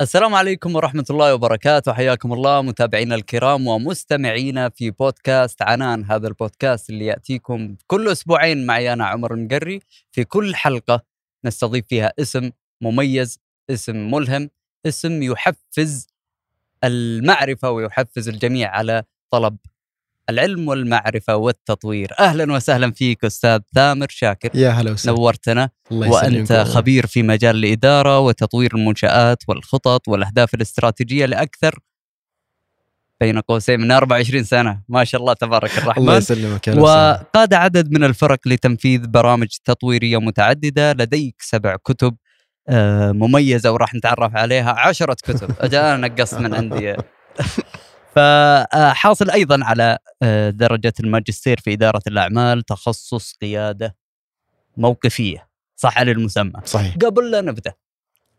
السلام عليكم ورحمة الله وبركاته. حياكم الله متابعينا الكرام ومستمعينا في بودكاست عنان. هذا البودكاست اللي يأتيكم كل أسبوعين معي أنا عمر المقري. في كل حلقة نستضيف فيها اسم مميز اسم ملهم اسم يحفز المعرفة ويحفز الجميع على طلب العلم والمعرفة والتطوير. أهلا وسهلا فيك أستاذ ثامر شاكر. يا هلا وسهلا. نورتنا. الله وأنت يسلمك. خبير في مجال الإدارة وتطوير المنشآت والخطط والأهداف الاستراتيجية لأكثر بين قوسين من 24 سنة. ما شاء الله تبارك الله الرحمن يسلمك هلا وسهلا. وقاد عدد من الفرق لتنفيذ برامج تطويرية متعددة. لديك سبع كتب آه، مميزة وراح نتعرف عليها. عشرة كتب. أنا نقصت من عندي فحاصل أيضا على آه، درجة الماجستير في إدارة الأعمال تخصص قيادة موقفية صح على المسمى؟ صحيح. قبل لا نبدأ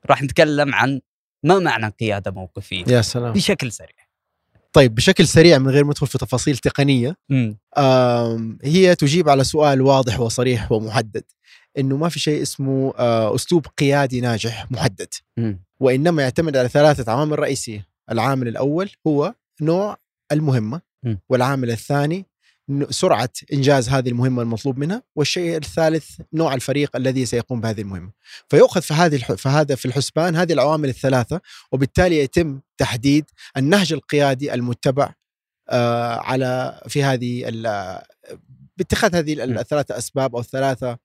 راح نتكلم عن ما معنى قيادة موقفية؟ يا سلام. بشكل سريع. طيب بشكل سريع من غير ما ندخل في تفاصيل تقنية هي تجيب على سؤال واضح وصريح ومحدد إنه ما في شيء اسمه آه، أسلوب قيادي ناجح محدد مم. وإنما يعتمد على ثلاثة عوامل رئيسية. العامل الأول هو نوع المهمة م. والعامل الثاني سرعة إنجاز هذه المهمة المطلوب منها والشيء الثالث نوع الفريق الذي سيقوم بهذه المهمة فيؤخذ في هذه الح- في هذا في الحسبان هذه العوامل الثلاثة وبالتالي يتم تحديد النهج القيادي المتبع آه، على في هذه ال- باتخاذ هذه. الثلاثة أسباب أو الثلاثة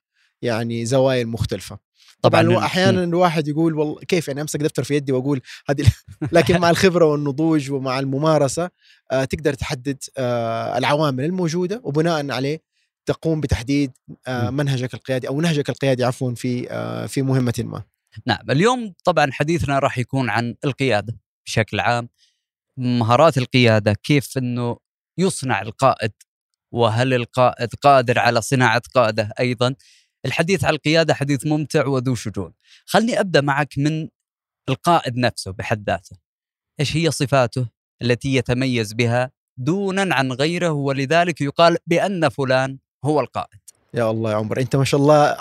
يعني زوايا مختلفة طبعاً طبعا أحيانا الواحد يقول والله كيف يعني أمسك دفتر في يدي وأقول هذه لكن مع الخبرة والنضوج ومع الممارسة آه، تقدر تحدد آه، العوامل الموجودة وبناء عليه تقوم بتحديد آه،. منهجك القيادي أو نهجك القيادي عفوا في آه، في مهمة ما. نعم اليوم طبعا حديثنا راح يكون عن القيادة بشكل عام مهارات القيادة كيف أنه يصنع القائد وهل القائد قادر على صناعة قادة أيضا الحديث عن القيادة حديث ممتع وذو شجون خلني أبدأ معك من القائد نفسه بحد ذاته. إيش هي صفاته التي يتميز بها دونا عن غيره ولذلك يقال بأن فلان هو القائد؟ يا الله يا عمر أنت ما شاء الله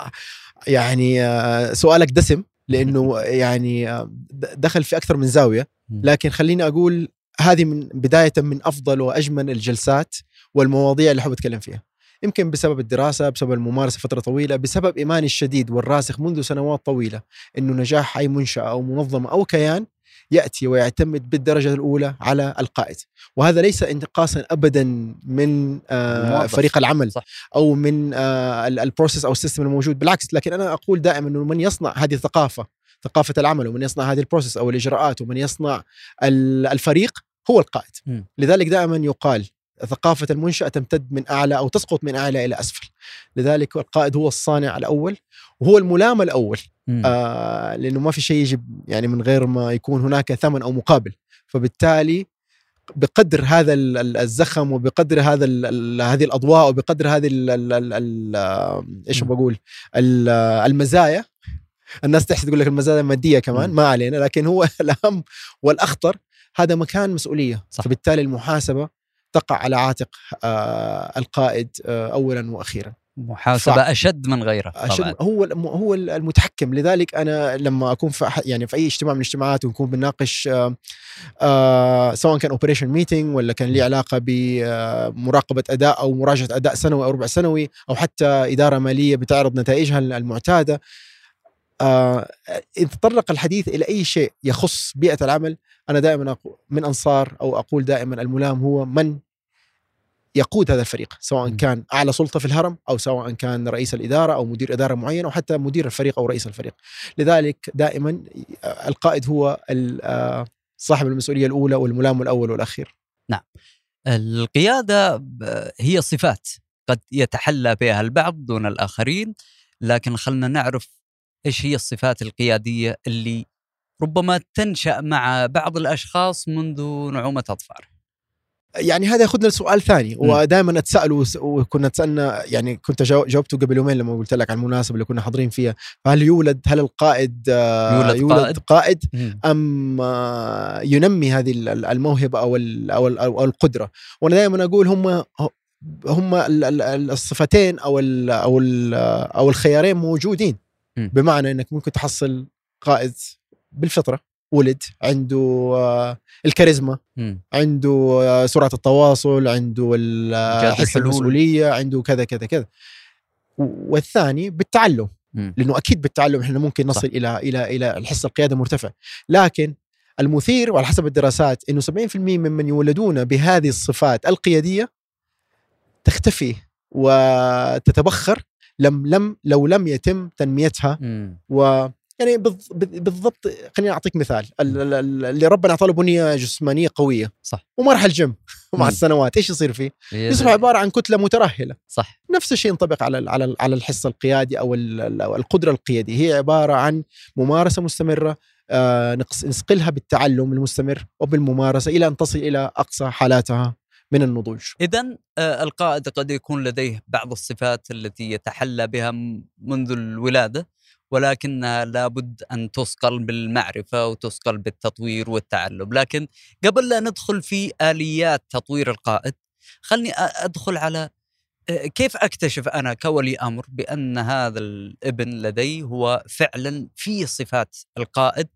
يعني آه، سؤالك دسم لأنه يعني آه، دخل في أكثر من زاوية. لكن خليني أقول هذه من بداية من أفضل وأجمل الجلسات والمواضيع اللي أحب أتكلم فيها. يمكن بسبب الدراسة بسبب الممارسة فترة طويلة بسبب إيماني الشديد والراسخ منذ سنوات طويلة إنه نجاح أي منشأة أو منظمة أو كيان يأتي ويعتمد بالدرجة الأولى على القائد وهذا ليس انتقاصا ابدا من آه. فريق العمل صح. أو من آه ال- ال process أو ال system الموجود بالعكس لكن أنا أقول دائما إنه من يصنع هذه الثقافة ثقافة العمل ومن يصنع هذه ال process أو الإجراءات ومن يصنع ال- الفريق هو القائد. لذلك دائما يقال ثقافة المنشأة تمتد من أعلى أو تسقط من أعلى إلى أسفل لذلك القائد هو الصانع الأول وهو الملام الأول مم. آه لأنه ما في شيء يجي يعني من غير ما يكون هناك ثمن أو مقابل فبالتالي بقدر هذا ال- ال- الزخم وبقدر هذا هذه الأضواء وبقدر هذه ال ال ال إيش. بقول ال- المزايا الناس تحس تقول لك المزايا الماديه كمان. ما علينا لكن هو الأهم والأخطر هذا مكان مسؤولية صح. فبالتالي المحاسبة تقع على عاتق آه القائد آه اولا وأخيرا. محاسبة فع- أشد من غيره طبعا. عشان هو هو المتحكم. لذلك أنا لما أكون في يعني في أي اجتماع من الاجتماعات ونكون بنناقش آه، سواء كان operation meeting ولا كان ليه علاقة بمراقبه أداء أو مراجعة أداء سنوي أو ربع سنوي أو حتى إدارة مالية بتعرض نتائجها المعتادة. آه، إذا تطرق الحديث إلى أي شيء يخص بيئة العمل أنا دائما من أنصار أو أقول دائما الملام هو من يقود هذا الفريق سواء. كان أعلى سلطة في الهرم أو سواء كان رئيس الإدارة أو مدير إدارة معين أو حتى مدير الفريق أو رئيس الفريق. لذلك دائما القائد هو ال- آه، صاحب المسؤولية الأولى والملام الأول والأخير. القيادة ب- هي صفات قد يتحلى بها البعض دون الآخرين لكن خلنا نعرف إيش هي الصفات القيادية اللي ربما تنشأ مع بعض الأشخاص منذ نعومة أظفار؟ يعني هذا ياخذنا لسؤال ثاني. ودائما اتسال وس- وكنا تسألنا يعني كنت جاو- جاوبته قبل يومين لما قلت لك عن المناسبة اللي كنا حاضرين فيها فهل يولد هل القائد آه، يولد يولد قائد؟ قائد؟ أم آه، ينمي هذه ال- ال- الموهبة أو أو القدرة؟ وأنا دائما أقول هم هم ال- ال- ال- الصفتين أو ال أو ال أو الخيارين موجودين. م. بمعنى إنك ممكن تحصل قائد بالفطرة ولد عنده آه، الكاريزما. عنده آه، سرعة التواصل عنده آه، حس. المسؤولية عنده كذا كذا كذا والثاني بالتعلم. لأنه أكيد بالتعلم إحنا ممكن نصل صح. إلى إلى إلى الحس القياده مرتفع لكن المثير وعلى حسب الدراسات إنه 70% ممن يولدون بهذه الصفات القيادية تختفي وتتبخر لم لم لو لم يتم تنميتها. و يعني بالض- بالضبط خليني أعطيك مثال. ال- ال- ال- اللي ربنا أعطاه له بنية جسمانية قوية. صح. وما راح الجيم مع. السنوات. إيش يصير فيه؟ يصبح عبارة عن كتلة مترهلة. صح. نفس الشيء ينطبق على على على الحس القيادي أو القدرة القيادية. هي عبارة عن ممارسة مستمرة آه، نسقلها بالتعلم المستمر وبالممارسة إلى أن تصل إلى أقصى حالاتها. من النضوج. إذا القائد قد يكون لديه بعض الصفات التي يتحلى بها منذ الولادة ولكنها لابد أن تثقل بالمعرفة وتثقل بالتطوير والتعلم. لكن قبل لا ندخل في آليات تطوير القائد خلني أدخل على آه، كيف أكتشف أنا كولي أمر بأن هذا الابن لدي هو فعلا فيه صفات القائد؟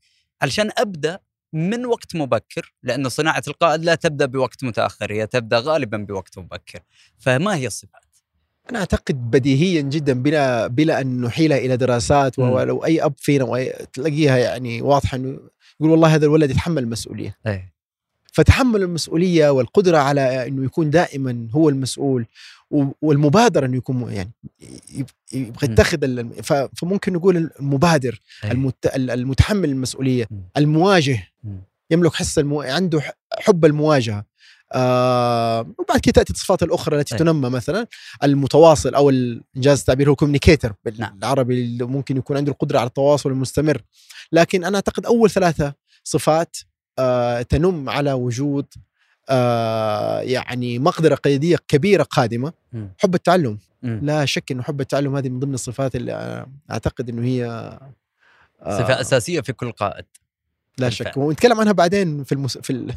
علشان أبدأ من وقت مبكر لأن صناعة القائد لا تبدأ بوقت متأخر هي تبدأ غالبا بوقت مبكر فما هي الصفات؟ أنا أعتقد بديهيا جدا بلا بلا أن نحيلها إلى دراسات. ولو أي أب فينا تلاقيها يعني واضحة إنه يقول والله هذا الولد يتحمل المسؤولية إيه فتحمل المسؤولية والقدرة على إنه يكون دائما هو المسؤول والمبادره إنه يكون يعني يب- يبغى. يتخذ فممكن نقول المبادر. المت... ال- المتحمل المسؤولية. المواجه. يملك حس المو... عنده حب المواجهة آه وبعد كده تأتي الصفات الأخرى التي أي. تنمى مثلا المتواصل أو انجاز التعبير هو كوميونيكيتر نعم. بالعربي اللي ممكن يكون عنده القدرة على التواصل المستمر لكن أنا أعتقد أول ثلاثة صفات تنم على وجود آه يعني مقدرة قياديه كبيرة قادمة. حب التعلم. لا شك إنه حب التعلم هذه من ضمن الصفات اللي آه، أعتقد إنه هي آه، صفة أساسية في كل قائد لا بالفعل. شك ونتكلم عنها بعدين في المس... في ال...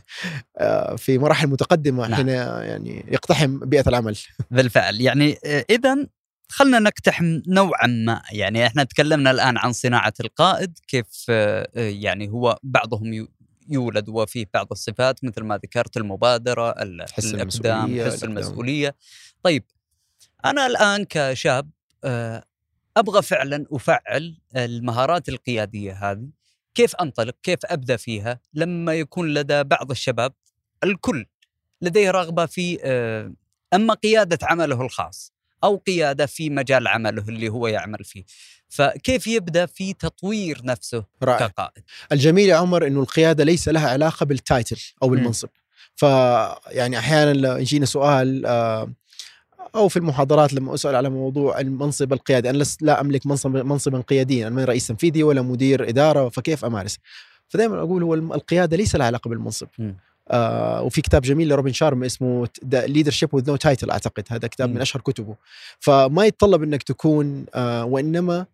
آه، في مراحل متقدمة نعم. حين يعني يقتحم بيئة العمل بالفعل يعني إذا خلنا نقتحم نوعا ما يعني إحنا تكلمنا الآن عن صناعة القائد كيف آه، آه، يعني هو بعضهم يولد وفيه بعض الصفات مثل ما ذكرت المبادرة ال- حس المسؤولية، حس الإقدام. المسؤولية. طيب أنا الآن كشاب آه، أبغى فعلا أفعل المهارات القيادية هذه. كيف أنطلق؟ كيف أبدأ فيها؟ لما يكون لدى بعض الشباب الكل لديه رغبة في آه، أما قيادة عمله الخاص. أو قيادة في مجال عمله اللي هو يعمل فيه. فكيف يبدأ في تطوير نفسه رائع. كقائد؟ الجميل يا عمر إنه القيادة ليس لها علاقة بالتايتل أو. بالمنصب. فيعني أحيانا لو يجينا سؤال آه، أو في المحاضرات لما أسأل على موضوع المنصب القيادي أنا لست لا أملك منصب منصبا قياديا أنا ما رئيس تنفيذي ولا مدير إدارة فكيف امارس فدائما أقول هو القيادة ليس لها علاقة بالمنصب. مم. آه وفي كتاب جميل لروبن شارما اسمه Leadership with No Title أعتقد. هذا كتاب مم. من أشهر كتبه. فما يتطلب إنك تكون آه وإنما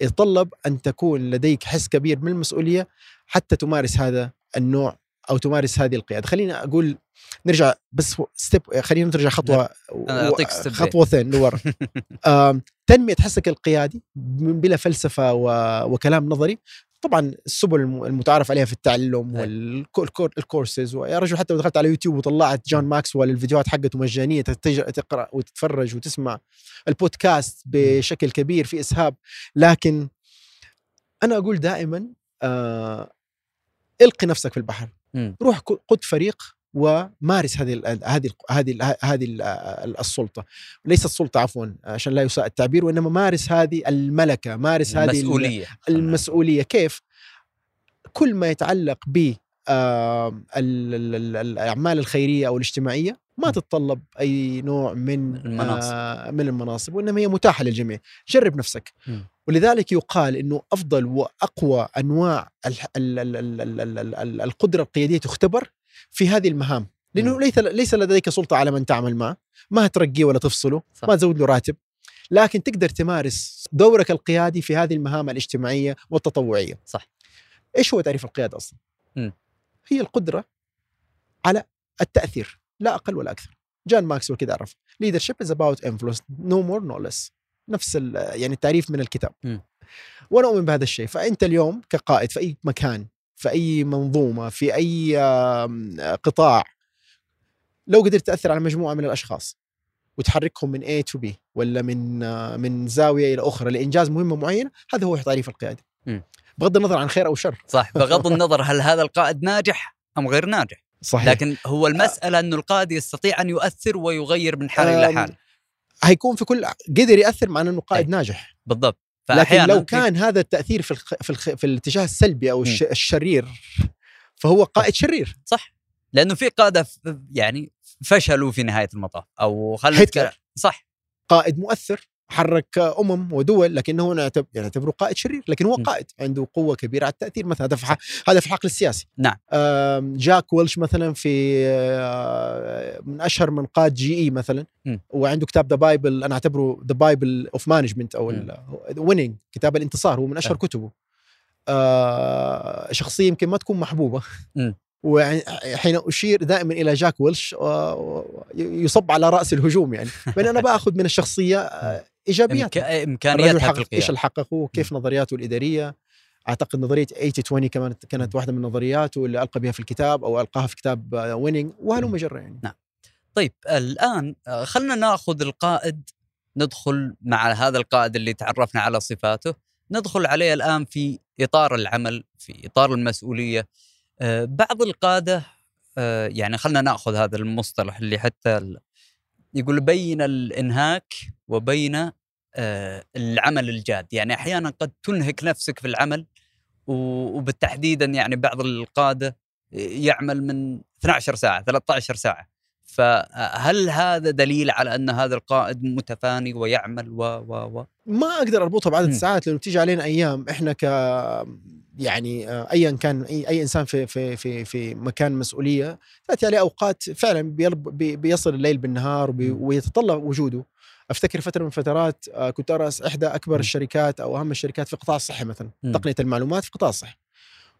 يتطلب أن تكون لديك حس كبير من المسؤولية حتى تمارس هذا النوع أو تمارس هذه القيادة. خليني أقول نرجع بس step خلينا نرجع خطوة أنا أعطيك step خطوتين لورا. تنمية حسك القيادي بلا فلسفة و... وكلام نظري. طبعا السبل الم- المتعارف عليها في التعلم. والكورسز ويا رجل حتى لو دخلت على يوتيوب وطلعت جون ماكسويل الفيديوهات حقته مجانية تقرأ وتتفرج وتسمع البودكاست بشكل كبير في إسهاب لكن أنا أقول دائما آه إلقي نفسك في البحر. روح قد فريق ومارس هذه هذه هذه هذه السلطة. ليست السلطه عفوا عشان لا يساء التعبير وإنما مارس هذه الملكة مارس هذه المسؤولية المسؤولية. كيف؟ كل ما يتعلق ب الأعمال الخيرية أو الاجتماعية ما تتطلب أي نوع من المناصب. آه، من المناصب وإنما هي متاحة للجميع. جرب نفسك. ولذلك يقال إنه أفضل وأقوى أنواع القدرة القيادية تختبر في هذه المهام. لأنه م. ليس ليس لديك سلطة على من تعمل معه. ما ترقيه ولا تفصله صح. ما تزود له راتب. لكن تقدر تمارس دورك القيادي في هذه المهام الاجتماعية والتطوعية. صح. إيش هو تعريف القيادة أصلا؟ م. هي القدرة على التأثير لا أقل ولا أكثر. جان ماكسويل كده عرف. Leadership is about influence. No more no less. نفس يعني التعريف من الكتاب. م. وأنا أؤمن بهذا الشيء. فأنت اليوم كقائد في أي مكان في أي منظومة في أي قطاع لو قدرت تأثر على مجموعة من الأشخاص وتحركهم من A to B ولا من آه، من زاوية إلى أخرى لإنجاز مهمة معينة هذا هو تعريف القيادة. بغض النظر عن خير أو شر. صح. بغض النظر هل هذا القائد ناجح أم غير ناجح. صحيح. لكن هو المسألة إنه القائد يستطيع أن يؤثر ويغير من حال إلى حال. هيكون في كل قدر يأثر مع إنه قائد ناجح. بالضبط. لكن لو كان هذا التأثير في الخ... في, الخ... في الاتجاه السلبي أو الش... الشرير فهو قائد شرير. صح. لأنه في قادة يعني فشلوا في نهاية المطاف أو خلينا هتلر. صح. قائد مؤثر. حرك أمم ودول لكنه نعتبر نعتبره قائد شرير لكن هو. قائد عنده قوة كبيرة على التأثير مثلا هذا في. هذا في الحقل السياسي نعم. جاك ويلش مثلا في من أشهر من قاد جي إي مثلا م. وعنده كتاب the bible أنا أعتبره the bible of management أو. Winning كتاب الانتصار هو من أشهر آه. كتبه آه، شخصية يمكن ما تكون محبوبة م. وحين أشير دائما إلى جاك ويلش آه، يصب على رأس الهجوم يعني بل أنا بآخذ من الشخصية ايجابيات في حقق إيش اللي حققه وكيف نظرياته الإدارية. أعتقد نظرية 80 20 كمان كانت واحدة من نظرياته اللي ألقى بها في الكتاب أو ألقاها في كتاب ويننج وهلم جرى يعني. طيب الآن آه، خلنا نأخذ القائد ندخل مع هذا القائد اللي تعرفنا على صفاته. ندخل عليه الآن في إطار العمل في إطار المسؤولية. آه، بعض القادة آه، يعني خلنا نأخذ هذا المصطلح اللي حتى يقول بين الإنهاك وبين آه، العمل الجاد. يعني أحيانا قد تنهك نفسك في العمل وبالتحديدا يعني بعض القادة يعمل من 12 ساعة 13 ساعة. فهل هذا دليل على أن هذا القائد متفاني ويعمل و و و؟ ما أقدر اربطها بعدد. الساعات لأنه بتيجي علينا أيام. إحنا ك يعني آه، ايا كان أي إنسان في في في في مكان مسؤولية تأتي عليه أوقات فعلا بيصل الليل بالنهار. ويتطلب وجوده أفتكر فترة من الفترات آه، كنت أرأس إحدى أكبر. الشركات أو أهم الشركات في قطاع الصحة مثلا. تقنية المعلومات في قطاع الصحة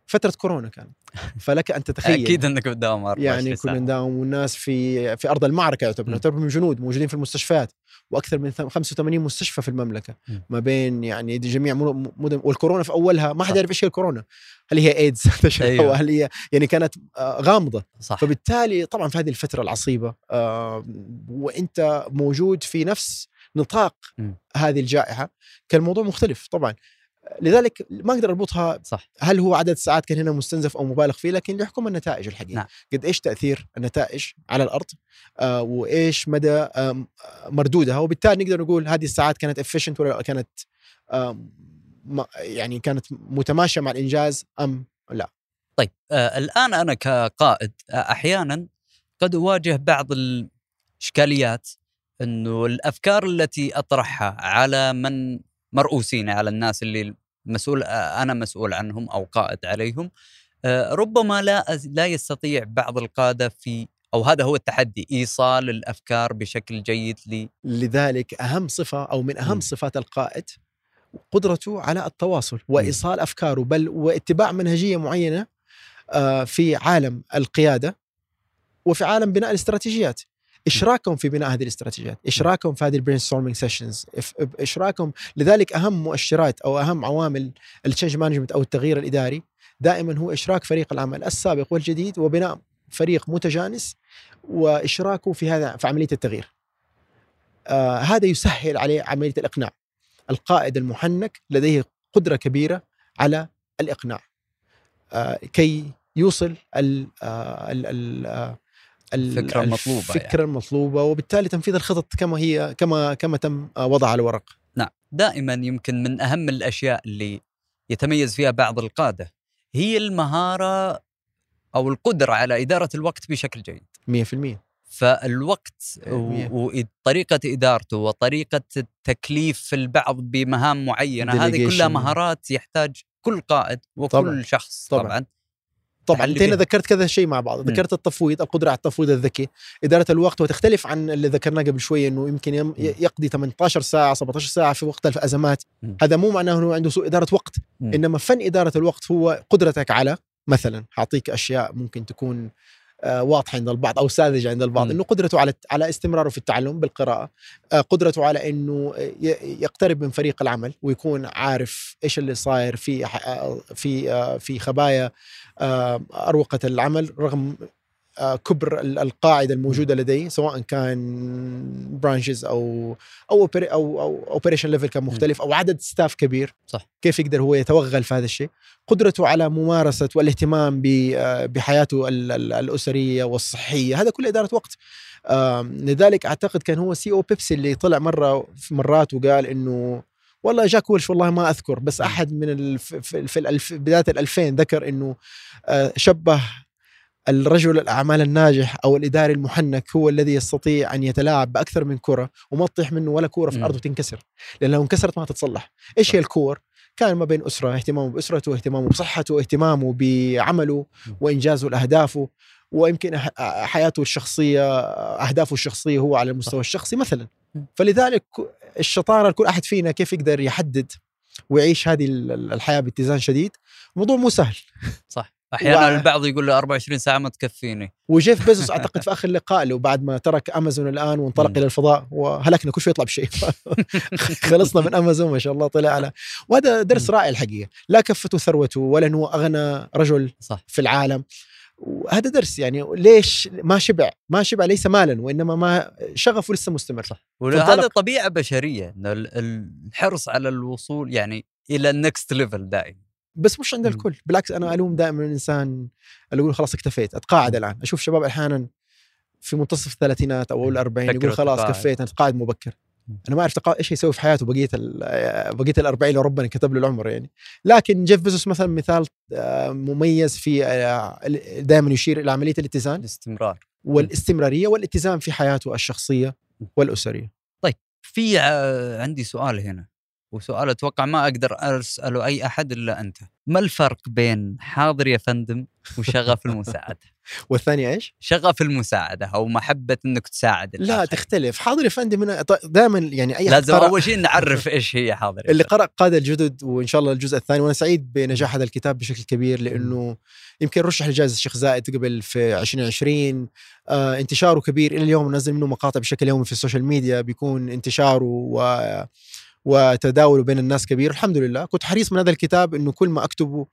فترة كورونا كانت فلك أن تتخيل. أكيد إنك بتداوم 24 يعني. كنا نداوم والناس في في أرض المعركة يعتبر من جنود موجودين في المستشفيات وأكثر من ثم- 85 مستشفى في المملكة. م. ما بين يعني جميع مدن والكورونا في أولها ما. حد يعرف إيش هي الكورونا. هل هي ايدز. أو هل هي يعني كانت آه، غامضة. صح. فبالتالي طبعا في هذه الفترة العصيبة آه، وأنت موجود في نفس نطاق م. هذه الجائحة. كان الموضوع مختلف طبعا. لذلك ما أقدر أربطها صح. هل هو عدد ساعات كان هنا مستنزف أو مبالغ فيه لكن يحكم النتائج الحقيقة نعم. قد إيش تأثير النتائج على الأرض؟ آه وإيش مدى آه مردودها؟ وبالتالي نقدر نقول هذه الساعات كانت efficient ولا كانت آه يعني كانت متماشية مع الإنجاز أم طيب آه الآن أنا كقائد آه أحيانا قد أواجه بعض الإشكاليات إنه الأفكار التي أطرحها على من مرؤوسين على الناس اللي مسؤول أنا مسؤول عنهم أو قائد عليهم. ربما لا لا يستطيع بعض القادة في أو هذا هو التحدي إيصال الأفكار بشكل جيد لي لذلك أهم صفة أو من أهم م. صفات القائد قدرته على التواصل وإيصال أفكاره بل واتباع منهجية معينة في عالم القيادة وفي عالم بناء الاستراتيجيات. إشراكهم في بناء هذه الاستراتيجيات إشراكهم في هذه ال brainstorming sessions إشراكهم لذلك أهم مؤشرات أو أهم عوامل ال change management أو التغيير الإداري دائما هو إشراك فريق العمل السابق والجديد وبناء فريق متجانس وإشراكه في هذا في عملية التغيير. آه هذا يسهل عليه عملية الإقناع. القائد المحنك لديه قدرة كبيرة على الإقناع. آه كي يوصل ال آه ال ال ال- الفكرة المطلوبة الفكرة يعني. المطلوبه وبالتالي تنفيذ الخطط كما هي كما كما تم آه، وضعها على الورق نعم دائما يمكن من أهم الأشياء اللي يتميز فيها بعض القادة هي المهارة أو القدرة على إدارة الوقت بشكل جيد 100% فالوقت. وطريقة إدارته وطريقة التكليف البعض بمهام معينة هذه كلها. مهارات يحتاج كل قائد وكل طبعاً. شخص طبعاً. طبعا, طبعا أنت هنا. ذكرت كذا شيء مع بعض ذكرت التفويض القدرة على التفويض الذكي إدارة الوقت وتختلف عن اللي ذكرناه قبل شوية إنه يمكن يم- يقضي 18 ساعة 17 ساعة في وقت الأزمات. هذا مو معناه إنه عنده سوء إدارة وقت. إنما فن إدارة الوقت هو قدرتك على مثلا اعطيك أشياء ممكن تكون واضحة عند البعض أو ساذجة عند البعض م. إنه قدرته على على استمراره في التعلم بالقراءة آه، قدرته على إنه يقترب من فريق العمل ويكون عارف إيش اللي صاير في آه، في آه، في خبايا آه، أروقة العمل رغم آه، كبر ال- القاعدة الموجودة لديه سواء كان برانشز أو أو أو أو operation level كان مختلف أو عدد staff كبير. صح. كيف يقدر هو يتوغل في هذا الشيء؟ قدرته على ممارسة والاهتمام آه، بحياته ال- ال- الأسرية والصحية. هذا كله إدارة وقت. لذلك أعتقد كان هو CEO بيبسي اللي طلع مرة في مرات وقال إنه والله جاك ويلش والله ما أذكر بس أحد من في, في بداية الألفين ذكر إنه آه، شبه الرجل الأعمال الناجح أو الإداري المحنك هو الذي يستطيع أن يتلاعب بأكثر من كرة وما تطيح منه ولا كوره في. الأرض وتنكسر. لأن لو انكسرت ما تتصلح. إيش هي الكور؟ كان ما بين أسرة اهتمامه بأسرته اهتمامه بصحته اهتمامه بعمله. وإنجازه لأهدافه ويمكن حياته الشخصية أهدافه الشخصية هو على المستوى الشخصي مثلا. فلذلك الشطارة لكل أحد فينا كيف يقدر يحدد ويعيش هذه ال- الحياة باتزان شديد؟ الموضوع مو سهل. صح. أحيانا و- البعض يقول له 24 ساعة ما تكفيني. وجيف بيزوس أعتقد في آخر لقاء له بعد ما ترك أمازون الآن وانطلق. إلى الفضاء وهلكنا كل شوي يطلع بشيء خلصنا من أمازون ما شاء الله طلع على. وهذا درس. رائع الحقيقة. لا كفته ثروته ولا انه أغنى رجل صح. في العالم. وهذا درس يعني ليش ما شبع؟ ما شبع ليس مالا وإنما ما شغفه لسه مستمر. صح. وهذا طبيعة بشرية الحرص على الوصول يعني إلى ال next level دائما. بس مش عند. الكل. بالعكس أنا ألوم دائما الانسان اللي يقول خلاص اكتفيت. أتقاعد الآن. أشوف شباب أحيانا في منتصف الثلاثينات أو الأربعين يقول خلاص تقاعد. كفيت أنا اتقاعد مبكر. أنا ما أعرف إيش يسوي في حياته بقية بقية الأربعين لو ربنا كتب له العمر يعني. لكن جيف بيزوس مثلا مثال آه، مميز في دائما يشير إلى عملية الاتزان الاستمرار. والإستمرارية والاتزان في حياته الشخصية والأسرية. في ع- عندي سؤال هنا. وسؤال أتوقع ما أقدر اساله أي أحد إلا أنت ما الفرق بين حاضر يا فندم وشغف المساعدة والثاني إيش؟ شغف المساعدة أو محبة إنك تساعد لا الآخرين. تختلف حاضر يا فندم هنا دائما يعني أي لازم قرأ- أول شيء نعرف إيش هي حاضر اللي. قرأ قادة الجدد وإن شاء الله الجزء الثاني وأنا سعيد بنجاح هذا الكتاب بشكل كبير لأنه يمكن رشح لجائزة الشيخ زايد قبل في 2020 آه انتشاره كبير إلى اليوم نزل منه مقاطع بشكل يومي في ال social media بيكون انتشاره و وتداوله بين الناس كبير. الحمد لله. كنت حريص من هذا الكتاب إنه كل ما أكتبه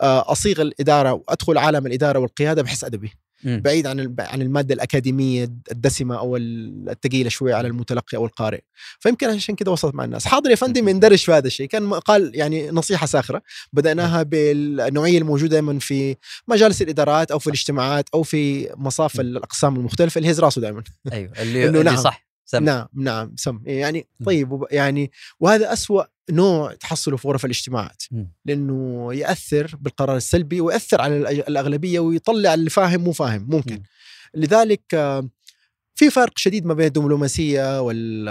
آه، أصيغ الإدارة وأدخل عالم الإدارة والقيادة بحس أدبي. بعيد عن عن المادة الأكاديمية الدسمة أو الثقيلة شوية على المتلقي أو القارئ. فيمكن عشان كده وصلت مع الناس. حاضر يا فندم يندرج في هذا الشيء. كان قال يعني نصيحة ساخرة. بدأناها بالنوعية الموجودة دائما في مجالس الإدارات أو في الاجتماعات أو في مصاف الأقسام المختلفة. اللي هز راسه دائما أيوه. اللي, اللي نعم. صح. سم. نعم نعم سم يعني. طيب وب- يعني وهذا أسوأ نوع تحصله في غرف الاجتماعات م. لأنه يأثر بالقرار السلبي ويأثر على الأغلبية ويطلع اللي فاهم مو فاهم ممكن م. لذلك في فرق شديد ما بين الدبلوماسية وال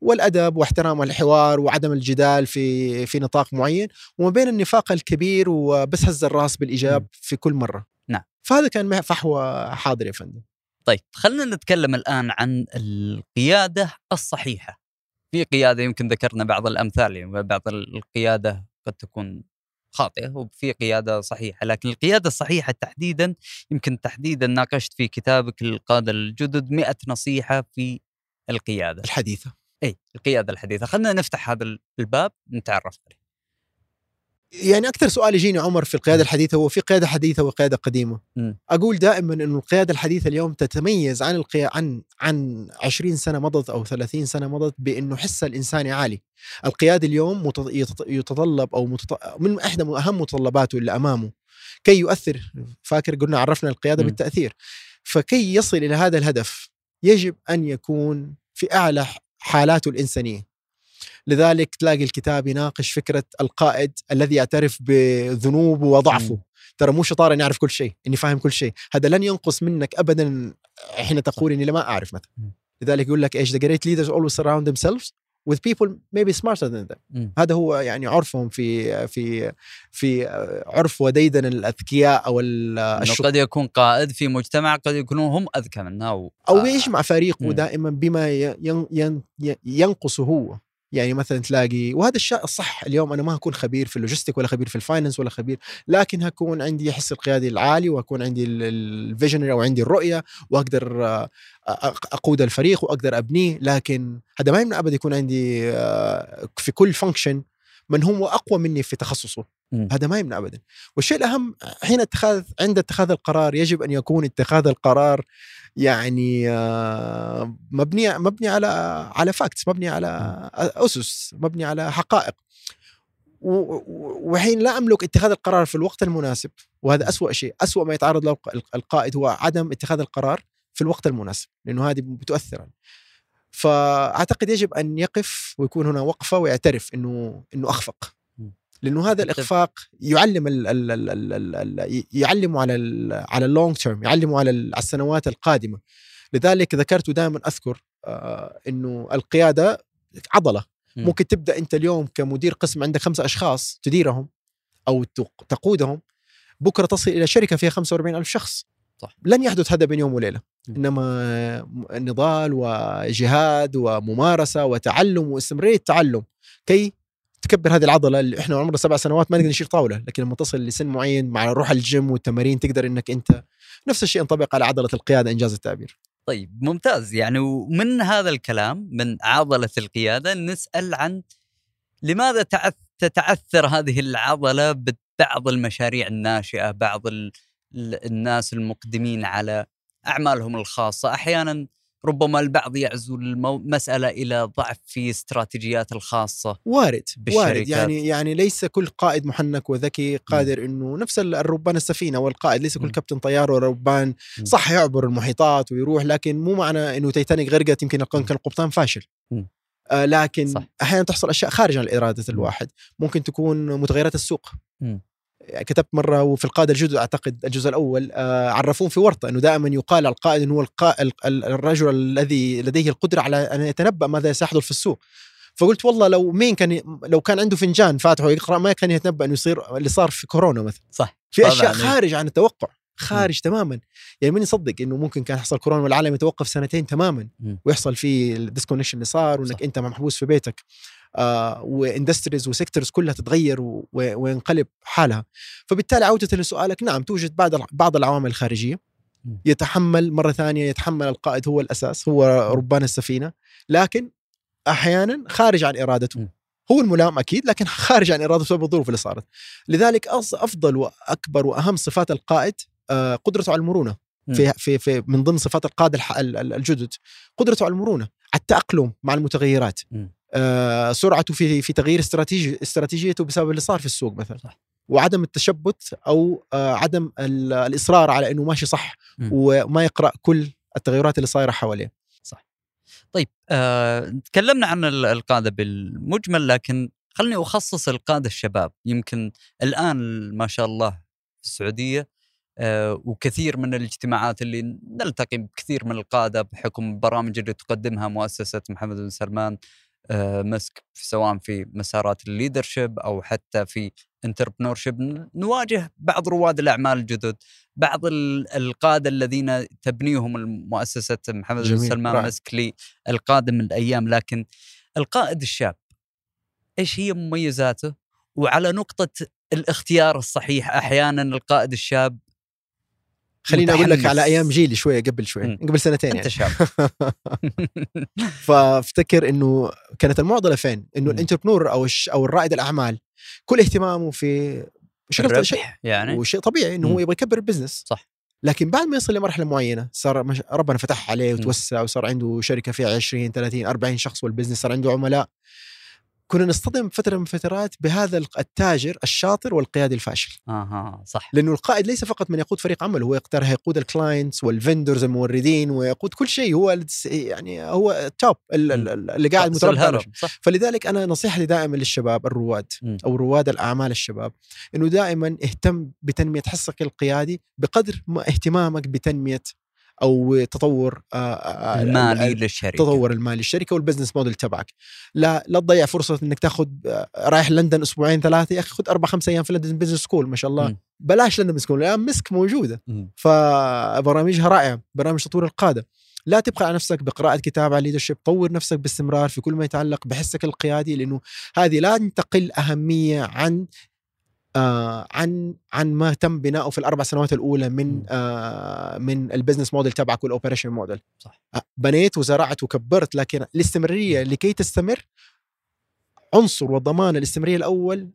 والأدب واحترام الحوار وعدم الجدال في في نطاق معين وما بين النفاق الكبير وبس هز الرأس بالإيجاب. في كل مرة نعم. فهذا كان فحوى حاضر يا فندم طيب خلينا نتكلم الآن عن القيادة الصحيحة. في قيادة يمكن ذكرنا بعض الأمثال يعني بعض القيادة قد تكون خاطئة وفي قيادة صحيحة لكن القيادة الصحيحة تحديدا يمكن تحديدا ناقشت في كتابك القادة الجدد 100 نصيحة في القيادة. الحديثة. إي القيادة الحديثة. خلينا نفتح هذا الباب نتعرف عليه. يعني أكثر سؤال يجيني عمر في القيادة الحديثة هو في قيادة حديثة وقيادة قديمة. مم. أقول دائما إنه القيادة الحديثة اليوم تتميز عن القيا... عن عن 20 سنة مضت أو 30 سنة مضت بإنه حسها الانساني عالي القياده اليوم يتطلب أو متط... من إحدى أهم متطلباته اللي أمامه. كي يؤثر فاكر قلنا عرفنا القيادة مم. بالتأثير. فكي يصل إلى هذا الهدف يجب أن يكون في أعلى حالاته الإنسانية. لذلك تلاقي الكتاب يناقش فكرة القائد الذي يعترف بذنوبه وضعفه. ترى مو شطاره إني أعرف كل شيء إني فاهم كل شيء هذا لن ينقص منك ابدا حين تقول إني ما أعرف مثلا. لذلك يقول لك إيش the great leaders always surround themselves with people maybe smarter than them مم. هذا هو يعني عرفهم في في في عرف وديدن الأذكياء أو ال smart قد يكون قائد في مجتمع قد يكونوا هم أذكى منه و... أو آه، يجمع فريقه مم. دائما بما ين ين ينقصه هو يعني مثلا تلاقي وهذا الشيء الصح اليوم أنا ما اكون خبير في ال logistic ولا خبير في ال finance ولا خبير لكن هكون عندي حس القيادي العالي واكون عندي ال visionary أو عندي الرؤية وأقدر آه، أقود الفريق وأقدر أبنيه لكن هذا ما يمنع ابدا يكون عندي آه، في كل function من هو أقوى مني في تخصصه. م. هذا ما يمنع ابدا. والشيء الأهم حين اتخاذ عند اتخاذ القرار يجب أن يكون اتخاذ القرار يعني آه، مبني مبني على على facts مبني على أسس مبني على حقائق. وحين لا أملك اتخاذ القرار في الوقت المناسب وهذا أسوأ شيء أسوأ ما يتعرض له القائد هو عدم اتخاذ القرار في الوقت المناسب لأنه هذه بتؤثر فأعتقد يجب أن يقف ويكون هنا وقفة ويعترف إنه إنه أخفق. لأنه هذا الإخفاق يعلم ال ال ال ال ال يعلمه على ال على اللونج تيرم يعلمه على السنوات القادمة. لذلك ذكرت دائما أذكر آه إنه القيادة عضلة. ممكن تبدأ أنت اليوم كمدير قسم عندك خمسة أشخاص تديرهم أو تقودهم بكرة تصل إلى شركة فيها 45 ألف شخص. صح. لن يحدث هذا بين يوم وليلة. إنما نضال وجهاد وممارسة وتعلم واستمراريه التعلم كي تكبر هذه العضلة اللي إحنا عمرنا سبع سنوات ما نقدر نشيل طاولة لكن لما تصل لسن معين مع روح الجيم والتمارين تقدر إنك أنت نفس الشيء ينطبق على عضلة القيادة إنجاز التعبير. طيب ممتاز. يعني ومن هذا الكلام من عضلة القيادة نسأل عن لماذا تتعثر هذه العضلة ببعض المشاريع الناشئة بعض الناس المقدمين على أعمالهم الخاصة؟ أحيانا ربما البعض يعزو المسألة إلى ضعف في استراتيجيات الخاصة وارد وارد. يعني يعني ليس كل قائد محنك وذكي قادر إنه نفس الربان السفينة والقائد ليس كل كابتن طيار وربان صح يعبر المحيطات ويروح لكن مو معنى إنه تيتانيك غرقت يمكن كان القبطان فاشل. آه لكن صح. أحيانا تحصل أشياء خارج عن اراده الواحد. ممكن تكون متغيرات السوق. م. كتبت مرة وفي القادة الجدد أعتقد الجزء الأول آه عرفون في ورطة إنه دائما يقال القائد إنه هو القائد الرجل الذي لديه القدرة على أن يتنبأ ماذا سيحدث في السوق فقلت والله لو مين كان لو كان عنده فنجان فاتحه يقرأ ما كان يتنبأ إنه يصير اللي صار في كورونا مثلا صح في أشياء خارج عن التوقع خارج م. تماما يعني من يصدق إنه ممكن كان يحصل كورونا والعالم يتوقف سنتين تماما م. ويحصل فيه الديسكونكشن اللي صار وإنك صح. أنت محبوس في بيتك و industries و sectors كلها تتغير وينقلب حالها. فبالتالي عودة لسؤالك نعم توجد بعض بعض العوامل الخارجية. يتحمل مرة ثانية يتحمل القائد هو الأساس هو ربان السفينة. لكن أحيانا خارج عن إرادته. هو الملام أكيد لكن خارج عن إرادته بسبب الظروف اللي صارت. لذلك أفضل وأكبر وأهم صفات القائد آه، قدرته على المرونة. في في في من ضمن صفات القاده الجدد قدرته على المرونة على التأقلم مع المتغيرات. آه سرعته في في تغيير استراتيجي استراتيجيته بسبب اللي صار في السوق مثلا صح. وعدم التشبت أو آه عدم الإصرار على إنه ماشي صح م. وما يقرأ كل التغيرات اللي صايرة حواليه صح طيب آه تكلمنا عن القادة بالمجمل لكن خلني أخصص القادة الشباب يمكن الآن ما شاء الله في السعودية آه، وكثير من الاجتماعات اللي نلتقي بكثير من القادة بحكم البرامج اللي تقدمها مؤسسة محمد بن سلمان آه، مسك سواء في مسارات ال leadership أو حتى في entrepreneurship نواجه بعض رواد الأعمال الجدد بعض القاده الذين تبنيهم المؤسسة محمد بن سلمان مسك للقادم الأيام لكن القائد الشاب إيش هي مميزاته؟ وعلى نقطة الاختيار الصحيح أحيانا القائد الشاب خليني أقول لك على أيام جيلي شوية قبل شوي م. قبل سنتين أنت يعني. شاب. فافتكر إنه كانت المعضلة فين؟ إنه ال entrepreneur أو أو الرائد الأعمال كل اهتمامه في شيء شيء؟ يعني. وشيء طبيعي إنه هو يبغى يكبر ال business. صح. لكن بعد ما يصل لمرحلة معينة صار مش... ربنا فتح عليه وتوسع وصار عنده شركة فيها 20 30 40 شخص وال business صار عنده عملاء. كنا نصطدم فترة من فترات بهذا التاجر الشاطر والقيادي الفاشل. أها صح. لأنه القائد ليس فقط من يقود فريق عمل هو يقدر يقود ال clients وال vendors الموردين ويقود كل شيء. هو يعني هو ال top اللي قاعد متربع فلذلك أنا نصيحتي دائما للشباب الرواد أو رواد الأعمال الشباب إنه دائما اهتم بتنمية حسك القيادي بقدر ما اهتمامك بتنمية أو تطور آه، آه، المالي للشركة. تطور المالي للشركة وال business model تبعك. لا لا تضيع فرصة إنك تاخذ آه، رايح لندن أسبوعين ثلاثة يا أخي خذ أربع خمس أيام في London Business School ما شاء الله. م. بلاش London Business School الان مسك موجودة. م. فبرامجها رائعة برامج تطوير القادة. لا تبخل على نفسك بقراءة كتاب عن leadership طور نفسك باستمرار في كل ما يتعلق بحسك القيادي لأنه هذه لا تقل أهمية عن آه عن عن ما تم بناؤه في الأربع سنوات الأولى من آه من ال business model تبعك وال operation model صح. آه بنيت وزرعت وكبرت لكن الاستمرارية لكي تستمر عنصر وضمان الاستمرارية الأول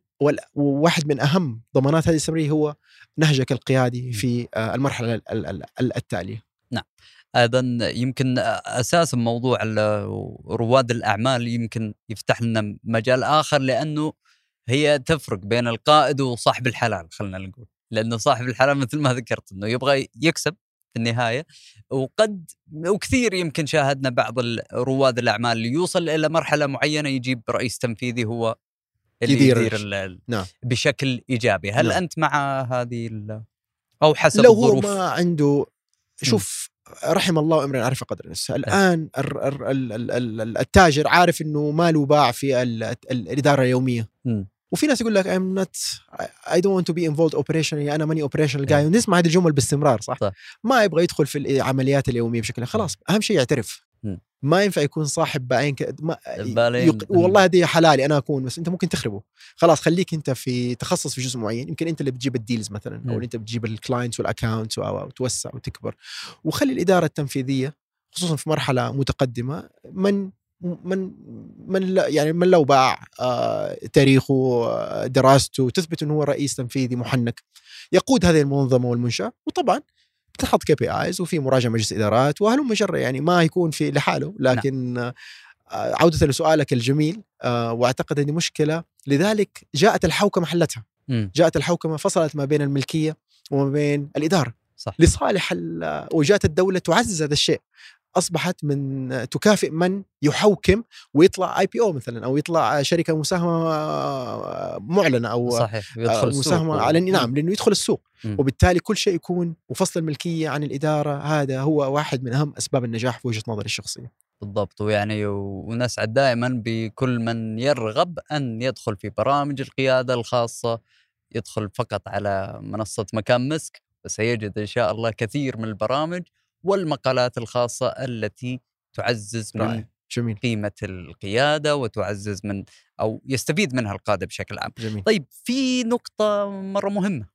وواحد من أهم ضمانات هذه الاستمرارية هو نهجك القيادي في آه المرحلة التالية. نعم. أيضا يمكن أساس موضوع رواد الأعمال يمكن يفتح لنا مجال آخر لأنه هي تفرق بين القائد وصاحب الحلال خلينا نقول. لأنه صاحب الحلال مثل ما ذكرت إنه يبغى يكسب في النهاية. وقد وكثير يمكن شاهدنا بعض رواد الأعمال اللي يوصل إلى مرحلة معينة يجيب رئيس تنفيذي هو اللي يدير, يدير نعم. بشكل إيجابي. هل نعم. أنت مع هذه أو حسب لو الظروف؟ هو ما عنده شوف رحم الله امرئ عرف قدر نفسه الآن التاجر عارف إنه ماله باع في الإدارة اليومية. م. وفي ناس يقول لك I'm not I don't want to be involved operationally أنا ماني operational guy. ونسمع هذه الجمل باستمرار صح؟, صح. ما يبغى يدخل في العمليات اليومية بشكل خلاص أهم شيء يعترف. ما ينفع يكون صاحب بعين ك... ما يق... والله هذه حلالي أنا أكون بس أنت ممكن تخربه. خلاص خليك أنت في تخصص في جزء معين. يمكن أنت اللي بتجيب ال deals مثلا أو أنت بتجيب ال clients وال accounts وتوسع وتكبر. وخلي الإدارة التنفيذية خصوصا في مرحلة متقدمة من من من يعني من لو باع آه تاريخه آه دراسته تثبت إنه هو رئيس تنفيذي محنك يقود هذه المنظمة والمنشأة وطبعا تحط KPIs وفي مراجعة مجلس إدارات وهلم جرا يعني ما يكون في لحاله نعم. لكن نعم. عودة لسؤالك الجميل وأعتقد إني مشكلة لذلك جاءت الحوكمة حلتها جاءت الحوكمة فصلت ما بين الملكية وما بين الإدارة صح. لصالح وجاءت الدولة تعزز هذا الشيء أصبحت من تكافئ من يحوكم ويطلع IPO مثلا أو يطلع شركة مساهمة معلنة أو صحيح يدخل مساهمة على نعم لأنه يدخل السوق. م. وبالتالي كل شيء يكون وفصل الملكية عن الإدارة هذا هو واحد من أهم أسباب النجاح في وجهة نظري الشخصية. بالضبط. ويعني ونسعد دائما بكل من يرغب أن يدخل في برامج القيادة الخاصة يدخل فقط على منصة مكان مسك سيجد إن شاء الله كثير من البرامج والمقالات الخاصة التي تعزز من جميل. قيمة القيادة وتعزز من أو يستفيد منها القادة بشكل عام. جميل. طيب في نقطة مرة مهمة.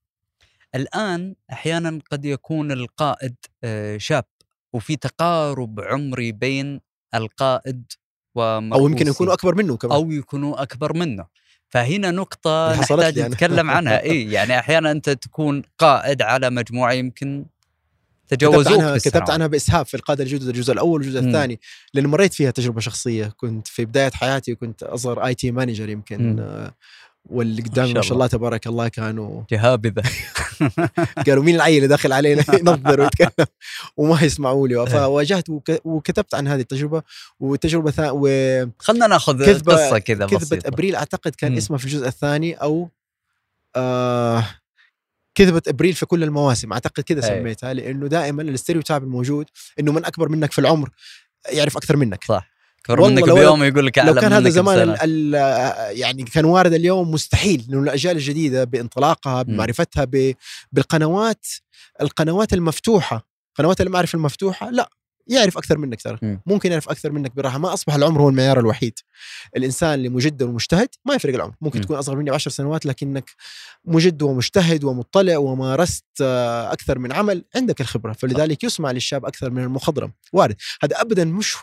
الآن أحيانا قد يكون القائد آه، شاب وفي تقارب عمري بين القائد أو يمكن يكونوا أكبر منه كمان. أو يكونوا أكبر منه. فهنا نقطة نحتاج نتكلم عنها. إي يعني أحيانا أنت تكون قائد على مجموعة يمكن تجاوزوك كتبت عنها كتبت عنها بإسهاب في القادة الجدد الجزء الأول والجزء الثاني لأنه مريت فيها تجربة شخصية. كنت في بداية حياتي كنت أصغر IT manager يمكن آه واللي قدامي ما شاء الله تبارك الله كانوا جهابذه قالوا مين العيل اللي داخل علينا؟ ينظر ويتكلم وما يسمعوا لي. فواجهت وكتبت عن هذه التجربة. والتجربه ثا و خلنا ناخذ قصة كذا كذبة أبريل أعتقد كان م. اسمها في الجزء الثاني أو آه كذبة إبريل في كل المواسم. أعتقد كذا سميتها لأنه دائما الاستيريوتايب الموجود إنه من أكبر منك في العمر يعرف أكثر منك. صح. أكبر منك بيوم يقول لك لو كان هذا زمان ال ال يعني كان وارد اليوم مستحيل لأنه الأجيال الجديدة بانطلاقها بمعرفتها بالقنوات القنوات المفتوحة. قنوات المعرفة المفتوحة لا. يعرف أكثر منك ترى. ممكن يعرف أكثر منك براحه ما أصبح العمر هو المعيار الوحيد. الإنسان اللي مجد ومجتهد ما يفرق العمر. ممكن م. تكون أصغر مني بعشر سنوات لكنك مجد ومجتهد ومطلع ومارست آه، أكثر من عمل. عندك الخبرة. فلذلك يسمع للشاب أكثر من المخضرم. وارد. هذا ابدا مش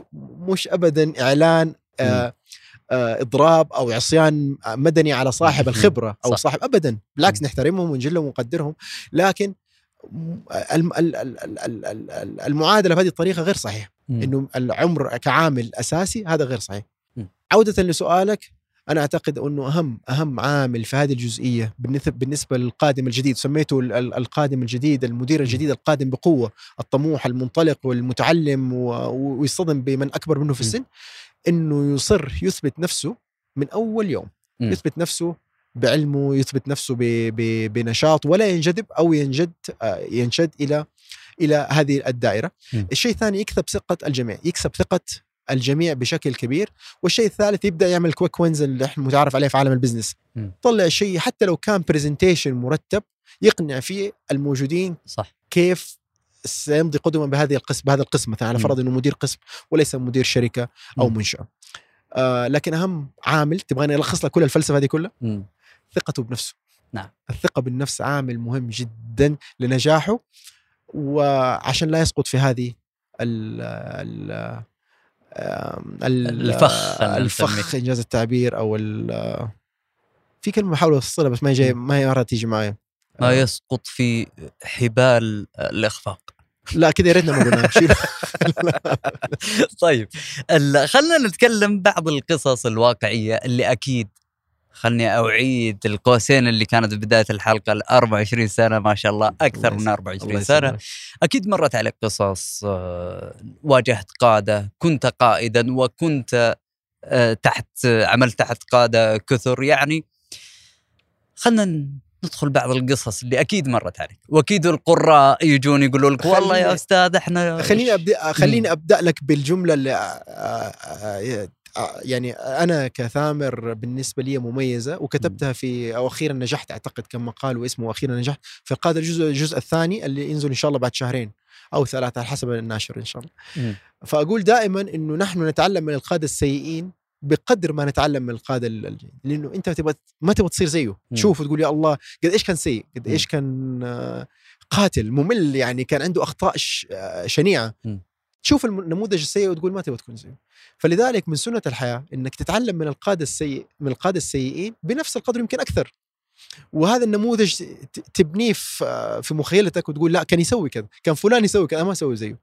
مش ابدا إعلان آه آه إضراب أو عصيان مدني على صاحب الخبرة أو. صاحب ابدا. بالعكس نحترمهم ونجلهم ونقدرهم. لكن المعادلة بهذه الطريقة غير صحيحه إنه العمر كعامل أساسي هذا غير صحيح. عودة لسؤالك أنا أعتقد إنه أهم أهم عامل في هذه الجزئية بالنسبة للقادم الجديد سميته القادم الجديد المدير الجديد القادم بقوة الطموح المنطلق والمتعلم ويصطدم بمن أكبر منه في السن إنه يصر يثبت نفسه من أول يوم. يثبت نفسه بعلمه يثبت نفسه بنشاط ولا ينجذب أو ينجد آه، ينشد إلى إلى هذه الدائرة. م. الشيء الثاني يكسب ثقة الجميع، يكسب ثقة الجميع بشكل كبير، والشيء الثالث يبدأ يعمل quick wins اللي إحنا متعارف عليه في عالم ال business. م. طلع شيء حتى لو كان presentation مرتب يقنع فيه الموجودين صح كيف سيمضي قدما بهذه القسم بهذا القسم مثلا على. فرض إنه مدير قسم وليس مدير شركة أو. منشأة آه لكن أهم عامل تبغاني ألخص لك كل الفلسفة هذه كلها. ثقته بنفسه نعم. الثقة بالنفس عامل مهم جدا لنجاحه وعشان لا يسقط في هذه ال ال الفخ الفخ. إنجاز التعبير أو ال- في كلمة بحاول اوصلها بس ما جاي ما هي مرة تيجي معايا ما آه. يسقط في حبال الإخفاق لا كذا يا ريتنا ما قلنا. طيب خلينا نتكلم بعض القصص الواقعية اللي أكيد خلني أعيد القوسين اللي كانت بداية الحلقة ال 24 سنة ما شاء الله أكثر الله من يسلمك. 24 الله سنه يسلمك. أكيد مرت عليك قصص آه، واجهت قادة كنت قائدا وكنت آه، تحت عملت تحت قادة كثر يعني خلينا ندخل بعض القصص اللي أكيد مرت عليك وأكيد القراء يجون يقولوا لك والله يا أستاذ إحنا خليني أبدأ خليني. أبدأ لك بالجملة اللي آه، يعني أنا كثامر بالنسبة لي مميزة وكتبتها في أو أخيرا نجحت أعتقد كم مقال واسمه أخيرا نجحت. في القاده الجزء الجزء الثاني اللي ينزل إن شاء الله بعد شهرين أو ثلاثة على حسب الناشر إن شاء الله. فأقول دائما إنه نحن نتعلم من القادة السيئين بقدر ما نتعلم من القادة لأنه أنت تبغى ما تبغى تصير زيه. مم. تشوف وتقول يا الله قد إيش كان سيء؟ قد إيش كان آه، قاتل ممل يعني كان عنده أخطاء ش- آه، شنيعة. تشوف النموذج السيء وتقول ما تبغى تكون زيه. فلذلك من سنة الحياة إنك تتعلم من القادة السيء من القادة السيئين بنفس القدر يمكن أكثر. وهذا النموذج تبنيه في مخيلتك وتقول لا كان يسوي كذا كان فلان يسوي كذا ما أسوي زيه.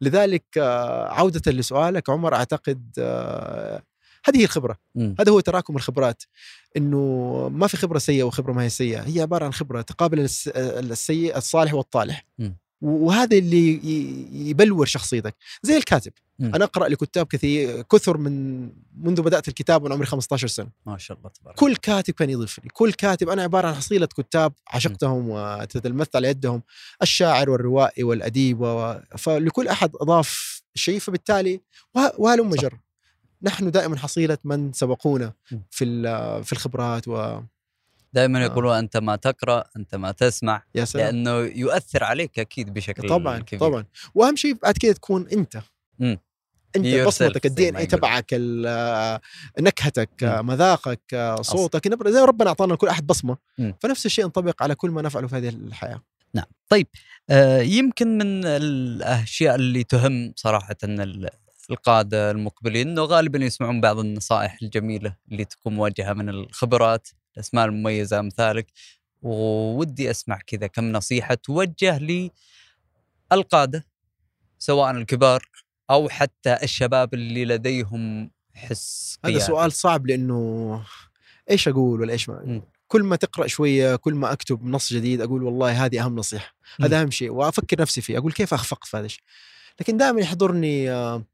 لذلك آه، عودة لسؤالك عمر أعتقد آه، هذه هي الخبرة. مم. هذا هو تراكم الخبرات. إنه ما في خبرة سيئة وخبرة ما هي سيئة هي عبارة عن خبرة تقابل الس- السيء الصالح والطالح. مم. وهذا اللي يبلور شخصيتك. زي الكاتب. مم. أنا أقرأ لكتاب كثير كثر من منذ بدأت الكتاب وأنا عمري 15 سنة. ما شاء الله تبارك كل كاتب كان يضيف لي كل كاتب أنا عبارة عن حصيلة كتاب عشقتهم وتتلمذت على يدهم. الشاعر والروائي والأديب و... فلكل أحد أضاف شيء فبالتالي وه- وهلم. جر. نحن دائما حصيلة من سبقونا م. في في الخبرات ويا دائما آه. يقولون أنت ما تقرأ أنت ما تسمع سلام لأنه يؤثر عليك أكيد بشكل طبعا كبير طبعا وأهم شيء بعد كده تكون أنت مم. أنت بصمتك الدي إن اي. تبعك ال- نكهتك مم. مذاقك صوتك نبرة زي ربنا أعطانا لكل أحد بصمة. فنفس الشيء ينطبق على كل ما نفعله في هذه الحياة نعم طيب آه يمكن من الأشياء اللي تهم صراحة القادة المقبلين إنه غالبا يسمعون بعض النصائح الجميلة اللي تكون موجهه من الخبرات الأسماء المميزة أمثالك وودي أسمع كذا كم نصيحة توجه للقادة سواء الكبار أو حتى الشباب اللي لديهم حس هذا قيادي. سؤال صعب لأنه إيش أقول ولا إيش ما مم. كل ما تقرأ شوية كل ما أكتب نص جديد أقول والله هذه أهم نصيحة. هذا أهم شيء وأفكر نفسي فيه أقول كيف أخفق في هذا الشيء لكن دائما يحضرني آه،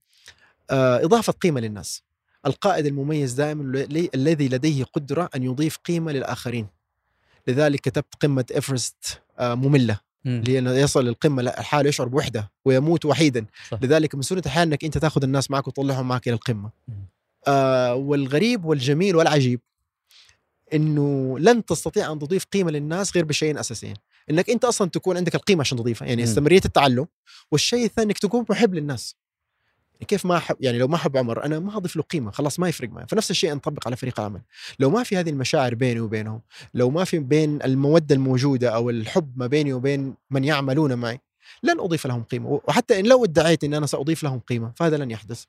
آه، إضافة قيمة للناس القائد المميز دائما الذي لديه قدرة أن يضيف قيمة للآخرين لذلك كتبت قمة إيفرست آه، مملة مم. اللي إنه يصل للقمه لا، الحال يشعر بوحدة ويموت وحيدا صح. لذلك من سنة الحياة إنك أنت تأخذ الناس معك وتطلعهم معك إلى القمة مم. آه والغريب والجميل والعجيب إنه لن تستطيع أن تضيف قيمة للناس غير بشيئين أساسيين إنك أنت أصلا تكون عندك القيمة عشان تضيفها يعني. استمراريه التعلم والشيء الثاني إنك تكون محب للناس كيف ما احب يعني لو ما أحب عمر أنا ما أضيف له قيمة خلاص ما يفرق معي. فنفس الشيء ينطبق على فريق العمل. لو ما في هذه المشاعر بيني وبينهم لو ما في بين المودة الموجودة أو الحب ما بيني وبين من يعملون معي لن أضيف لهم قيمة. وحتى إن لو ادعيت إن أنا سأضيف لهم قيمة فهذا لن يحدث.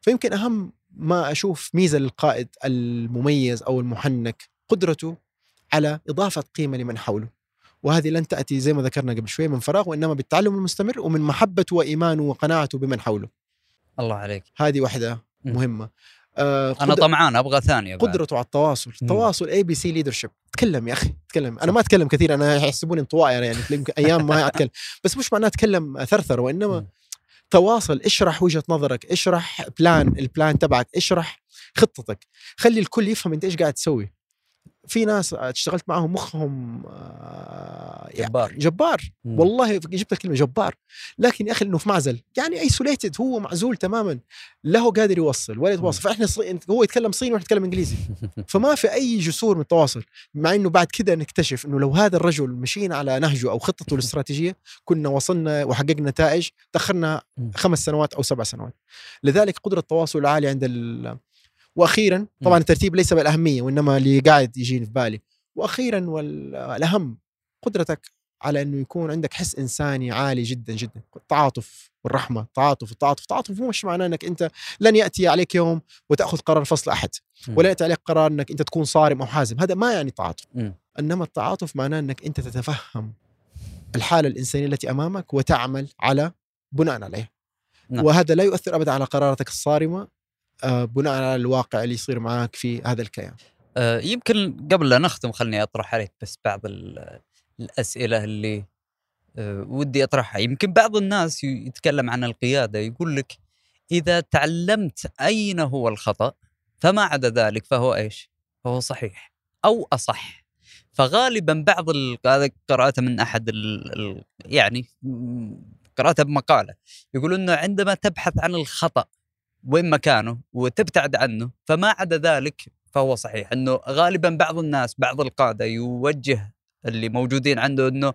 فيمكن أهم ما أشوف ميزة للقائد المميز أو المحنك قدرته على إضافة قيمة لمن حوله. وهذه لن تأتي زي ما ذكرنا قبل شوي من فراغ وإنما بالتعلم المستمر ومن محبته وإيمانه وقناعته بمن حوله. الله عليك. هذه واحدة. مهمة. آه أنا طمعان أبغى ثانية بعد. قدرته على التواصل. التواصل ABC leadership تكلم يا أخي تكلم. أنا ما أتكلم كثير أنا يحسبوني انطوائي يعني يمكن أيام ما أتكلم. بس مش معناه أتكلم ثرثر وإنما. تواصل اشرح وجهة نظرك اشرح plan ال plan تبعك اشرح خطتك. خلي الكل يفهم أنت إيش قاعد تسوي. في ناس اشتغلت معاهم مخهم آه، يعني جبار. جبار. مم. والله جبت الكلمة جبار. لكن يا أخي إنه في معزل. يعني isolated هو معزول تماما. لا هو قادر يوصل ولا يتواصل. فإحنا صي... هو يتكلم صيني وإحنا نتكلم إنجليزي. فما في أي جسور من التواصل مع إنه بعد كده نكتشف إنه لو هذا الرجل مشينا على نهجه أو خطته الاستراتيجية كنا وصلنا وحققنا نتائج تاخرنا. خمس سنوات أو سبع سنوات. لذلك قدرة التواصل العاليه عند ال... وأخيرا طبعا الترتيب ليس بالأهمية وإنما اللي قاعد يجيني في بالي. وأخيرا والأهم قدرتك على إنه يكون عندك حس إنساني عالي جدا جدا. التعاطف والرحمه التعاطف التعاطف التعاطف مو مش معناه إنك أنت لن يأتي عليك يوم وتأخذ قرار فصل أحد. ولا يأتي عليك قرار إنك أنت تكون صارم أو حازم. هذا ما يعني تعاطف. إنما التعاطف معناه إنك أنت تتفهم الحالة الإنسانية التي أمامك وتعمل على بناء عليها. نعم. وهذا لا يؤثر ابدا على قراراتك الصارمة بناء على الواقع اللي يصير معك في هذا الكيان. آه، يمكن قبل لا نختم خلني أطرح عليك بس بعض ال- الأسئلة اللي آه، ودي أطرحها. يمكن بعض الناس يتكلم عن القيادة يقول لك إذا تعلمت أين هو الخطأ فما عدا ذلك فهو إيش؟ فهو صحيح أو أصح. فغالبا بعض هذا قراته من أحد يعني قراته بمقالة. يقول إنه عندما تبحث عن الخطأ وين مكانه وتبتعد عنه فما عدا ذلك فهو صحيح إنه غالبا بعض الناس بعض القادة يوجه اللي موجودين عنده إنه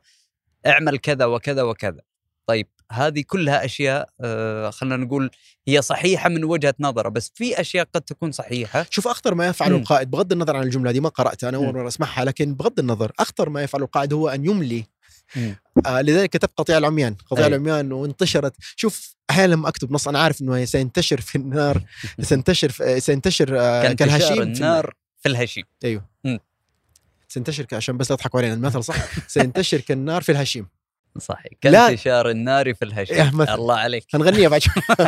اعمل كذا وكذا وكذا طيب هذه كلها أشياء آه خلينا نقول هي صحيحة من وجهة نظره بس في أشياء قد تكون صحيحة شوف أخطر ما يفعله. القائد بغض النظر عن الجملة دي ما قرأتها أنا أول. مرة أسمعها لكن بغض النظر أخطر ما يفعله القائد هو أن يملي. آه لذلك كتبت قطيع العميان. قطيع أي. العميان وانتشرت. شوف أحيانا لما أكتب نص أنا عارف إنه سينتشر في النار سينتشر في سينتشر آه كالهشيم في النار في الهشيم. أيوه. مم. سينتشر ك- عشان بس لا تضحكوا علينا المثل صح؟ سينتشر كالنار في الهشيم. صحيح. كانتشار النار في الهشيم. الله عليك. هنغنيها بعد شوي.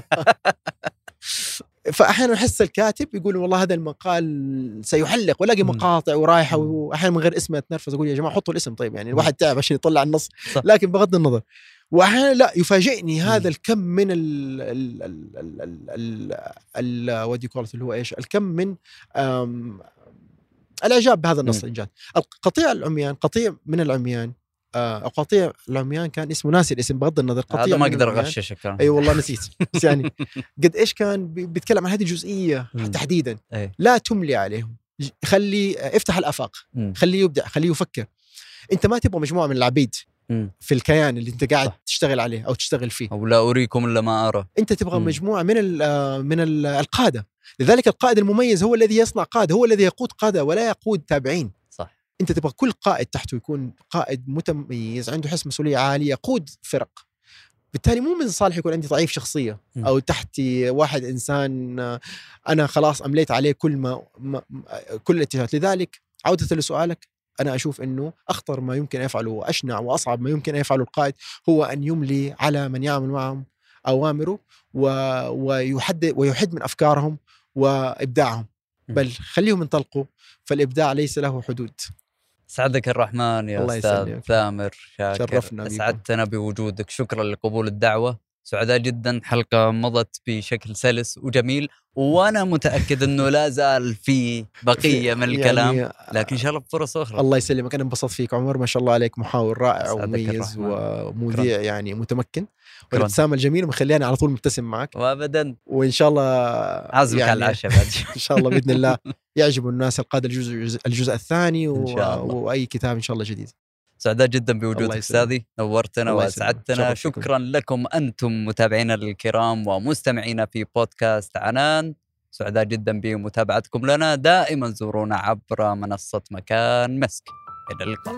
فأحيانا أحس الكاتب يقول والله هذا المقال سيحلق وألاقي. مقاطع ورايحة. وأحيانا من غير اسمه أتنرفز أقول يا جماعة حطوا الاسم طيب يعني الواحد تعب عشان يطلع النص صح. لكن بغض النظر وأحيانا لا يفاجئني. هذا الكم من ال ال ال ال ال اللي هو إيش الكم من الإعجاب بهذا النص مم. الانجاز قطيع العميان قطيع من العميان قطيع العميان كان اسمه ناسي الاسم بغض النظر قطيع هذا ما أقدر. اغششك أي والله نسيت بس يعني قد إيش كان بي- بيتكلم عن هذه الجزئية. تحديدا أي. لا تملي عليهم خلي افتح الأفاق. خليه يبدع خليه يفكر أنت ما تبغى مجموعة من العبيد. في الكيان اللي أنت قاعد صح. تشتغل عليه أو تشتغل فيه أو لا أريكم إلا ما أرى أنت تبغى مم. مجموعة من ال آه، من ال القادة لذلك القائد المميز هو الذي يصنع قادة هو الذي يقود قادة ولا يقود تابعين انت تبغى كل قائد تحته يكون قائد متميز عنده حس مسؤولية عالي يقود فرق بالتالي مو من صالح يكون عندي ضعيف شخصية. أو تحتي واحد إنسان أنا خلاص أمليت عليه كل ما, ما كل الاتجاهات لذلك عودة لسؤالك أنا أشوف إنه أخطر ما يمكن يفعله وأشنع وأصعب ما يمكن يفعله القائد هو أن يملي على من يعمل معهم أوامره و... ويحدد ويحد من أفكارهم وإبداعهم. بل خليهم ينطلقوا فالإبداع ليس له حدود سعدك الرحمن يا الله أستاذ يسلمك. ثامر شاكر. شرفنا. أسعدتنا بوجودك. شكرا لقبول الدعوة. سعداء جدا. حلقة مضت بشكل سلس وجميل. وأنا متأكد إنه لا زال في بقية من الكلام. يعني لكن إن شاء الله فرص أخرى. الله يسلمك. أنا انبسطت فيك عمر. ما شاء الله عليك. محاور رائع ومميز. ومذيع يعني متمكن. والابتسامة الجميلة مخليني على طول مبتسم معك. وابدا. وإن شاء الله عازمك يعني على العشاء إن شاء الله بإذن الله. يعجب الناس القادة الجزء الجزء- الثاني و... إن شاء الله. وأي كتاب إن شاء الله جديد سعداء جدا بوجودك. أستاذي نورتنا. وأسعدتنا. شكرا لكم أنتم متابعينا الكرام ومستمعينا في بودكاست عنان سعداء جدا بمتابعتكم لنا دائما زورونا عبر منصة مكان مسك إلى اللقاء